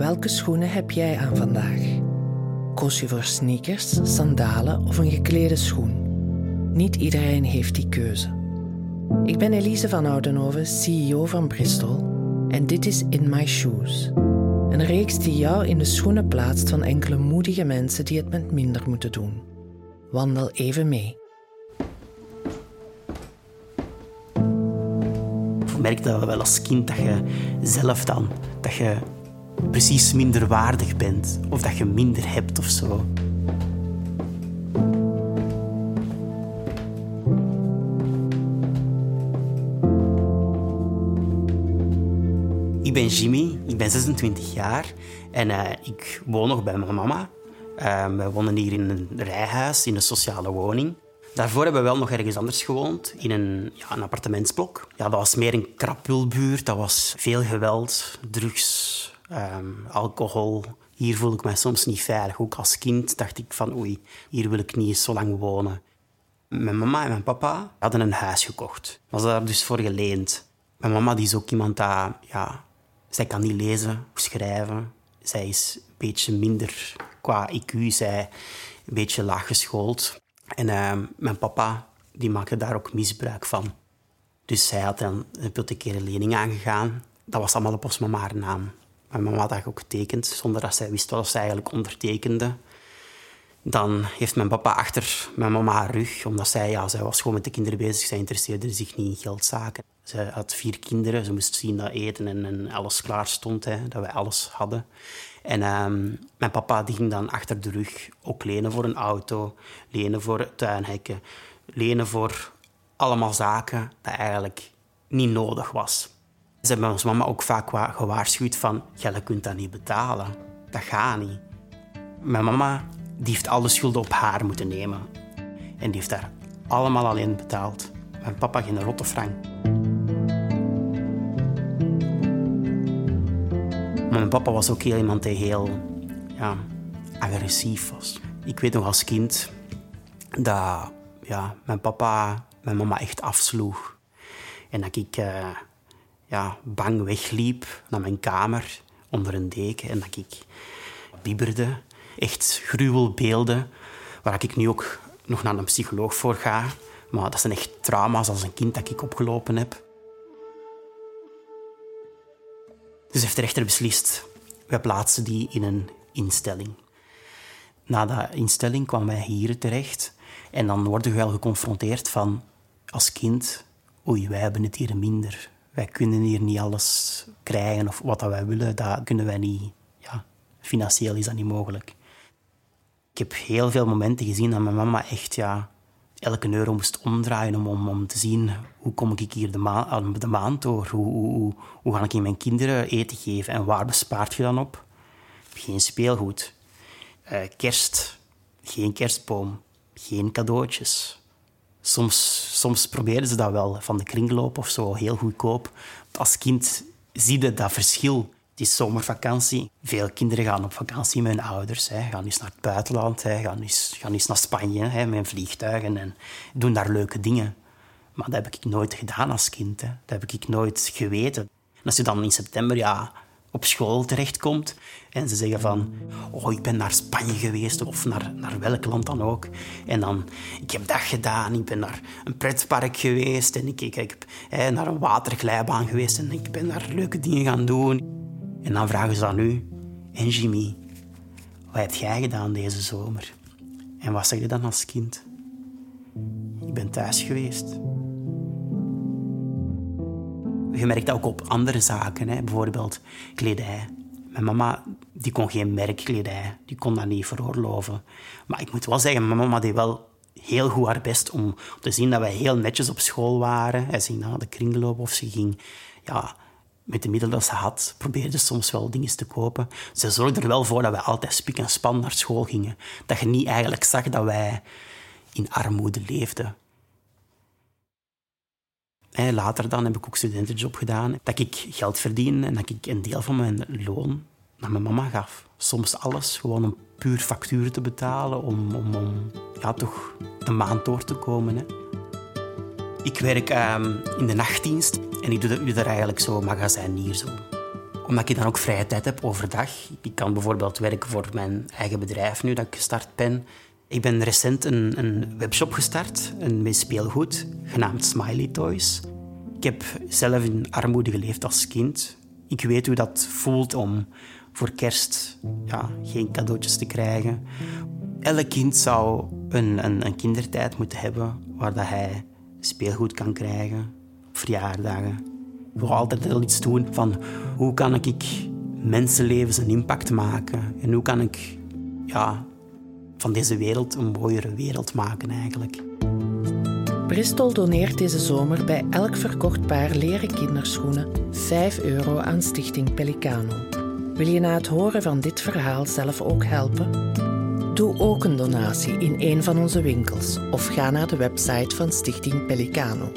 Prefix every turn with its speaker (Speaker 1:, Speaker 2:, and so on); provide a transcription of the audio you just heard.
Speaker 1: Welke schoenen heb jij aan vandaag? Koos je voor sneakers, sandalen of een geklede schoen? Niet iedereen heeft die keuze. Ik ben Elise van Oudenhoven, CEO van Bristol, en dit is In My Shoes. Een reeks die jou in de schoenen plaatst van enkele moedige mensen die het met minder moeten doen. Wandel even mee.
Speaker 2: Ik merkte wel als kind dat je zelf dan dat je precies minder waardig bent of dat je minder hebt of zo. Ik ben Jimmy, ik ben 26 jaar en uh, ik woon nog bij mijn mama. Uh, wij wonen hier in een rijhuis, in een sociale woning. Daarvoor hebben we wel nog ergens anders gewoond, in een, ja, een appartementsblok. Ja, dat was meer een krapulbuurt, dat was veel geweld, drugs, um, alcohol. Hier voel ik mij soms niet veilig. Ook als kind dacht ik van oei, hier wil ik niet zo lang wonen. Mijn mama en mijn papa hadden een huis gekocht. Was daar dus voor geleend. Mijn mama die is ook iemand dat... Ja, zij kan niet lezen of schrijven. Zij is een beetje minder qua IQ. Zij een beetje laag geschoold. En uh, mijn papa die maakte daar ook misbruik van. Dus zij had dan een een lening aangegaan. Dat was allemaal op ons mama haar naam. Mijn mama had dat ook getekend, zonder dat zij wist wat ze eigenlijk ondertekende. Dan heeft mijn papa achter mijn mama haar rug, omdat zij, ja, zij was gewoon met de kinderen bezig. Zij interesseerde zich niet in geldzaken. Ze had vier kinderen, ze moest zien dat eten en, en alles klaar stond, hè, dat wij alles hadden. En um, mijn papa die ging dan achter de rug ook lenen voor een auto, lenen voor tuinhekken, lenen voor allemaal zaken dat eigenlijk niet nodig was. Ze hebben ons mama ook vaak gewaarschuwd van, je kunt dat niet betalen. Dat gaat niet. Mijn mama die heeft alle schulden op haar moeten nemen. En die heeft daar allemaal alleen betaald. Mijn papa geen rotte frank. Mijn papa was ook heel iemand die heel ja, agressief was. Ik weet nog als kind dat ja, mijn papa mijn mama echt afsloeg. En dat ik uh, ja, bang wegliep naar mijn kamer onder een deken en dat ik bibberde. Echt gruwelbeelden, waar ik nu ook nog naar een psycholoog voor ga. Maar dat zijn echt trauma's als een kind dat ik opgelopen heb. Dus heeft de rechter beslist, wij plaatsen die in een instelling. Na de instelling kwamen wij hier terecht. En dan worden we wel geconfronteerd van, als kind, oei, wij hebben het hier minder. Wij kunnen hier niet alles krijgen of wat wij willen, dat kunnen wij niet. Ja, financieel is dat niet mogelijk. Ik heb heel veel momenten gezien dat mijn mama echt ja, elke euro moest omdraaien om, om, om te zien hoe kom ik hier de, maan, de maand door? Hoe, hoe, hoe ga ik mijn kinderen eten geven? En waar bespaart je dan op? Geen speelgoed. Uh, kerst. Geen kerstboom. Geen cadeautjes. Soms, soms probeerden ze dat wel, van de kringloop of zo, heel goedkoop. Als kind zie je dat verschil het is zomervakantie. Veel kinderen gaan op vakantie met hun ouders. Hè. Gaan eens naar het buitenland, hè. Gaan, eens, gaan eens naar Spanje hè, met vliegtuigen en doen daar leuke dingen. Maar dat heb ik nooit gedaan als kind. Hè. Dat heb ik nooit geweten. En als je dan in september ja, op school terechtkomt en ze zeggen van oh, ik ben naar Spanje geweest of naar, naar welk land dan ook. En dan, ik heb dat gedaan, ik ben naar een pretpark geweest en ik, ik, heb hè, naar een waterglijbaan geweest en ik ben daar leuke dingen gaan doen. En dan vragen ze aan u, en Jimmy, wat heb jij gedaan deze zomer? En wat zeg je dan als kind? Ik ben thuis geweest. Je merkt dat ook op andere zaken, hè? bijvoorbeeld kledij. Mijn mama die kon geen merkkledij, die kon dat niet veroorloven. Maar ik moet wel zeggen, mijn mama deed wel heel goed haar best om te zien dat wij heel netjes op school waren. Hij ging naar de kringloop of ze ging ja, met de middelen dat ze had, probeerde soms wel dingen te kopen. Ze zorgde er wel voor dat wij altijd spik en span naar school gingen. Dat je niet eigenlijk zag dat wij in armoede leefden. Later dan heb ik ook studentenjob gedaan. Dat ik geld verdiende en dat ik een deel van mijn loon naar mijn mama gaf. Soms alles, gewoon om puur facturen te betalen, om, om, om ja, toch de maand door te komen. Hè. Ik werk ehm, in de nachtdienst en ik doe, daar eigenlijk zo magazijnier, zo omdat ik dan ook vrije tijd heb overdag. Ik kan bijvoorbeeld werken voor mijn eigen bedrijf nu dat ik gestart ben. Ik ben recent een, een webshop gestart, een speelgoed, genaamd Smiley Toys. Ik heb zelf in armoede geleefd als kind. Ik weet hoe dat voelt om voor kerst ja, geen cadeautjes te krijgen. Elk kind zou een, een, een kindertijd moeten hebben waar dat hij speelgoed kan krijgen op verjaardagen. Ik wil altijd wel iets doen van hoe kan ik mensenlevens een impact maken en hoe kan ik ja, van deze wereld een mooiere wereld maken eigenlijk.
Speaker 1: Bristol doneert deze zomer bij elk verkocht paar leren kinderschoenen 5 euro aan Stichting Pelicano. Wil je na het horen van dit verhaal zelf ook helpen? Doe ook een donatie in een van onze winkels of ga naar de website van Stichting Pelicano.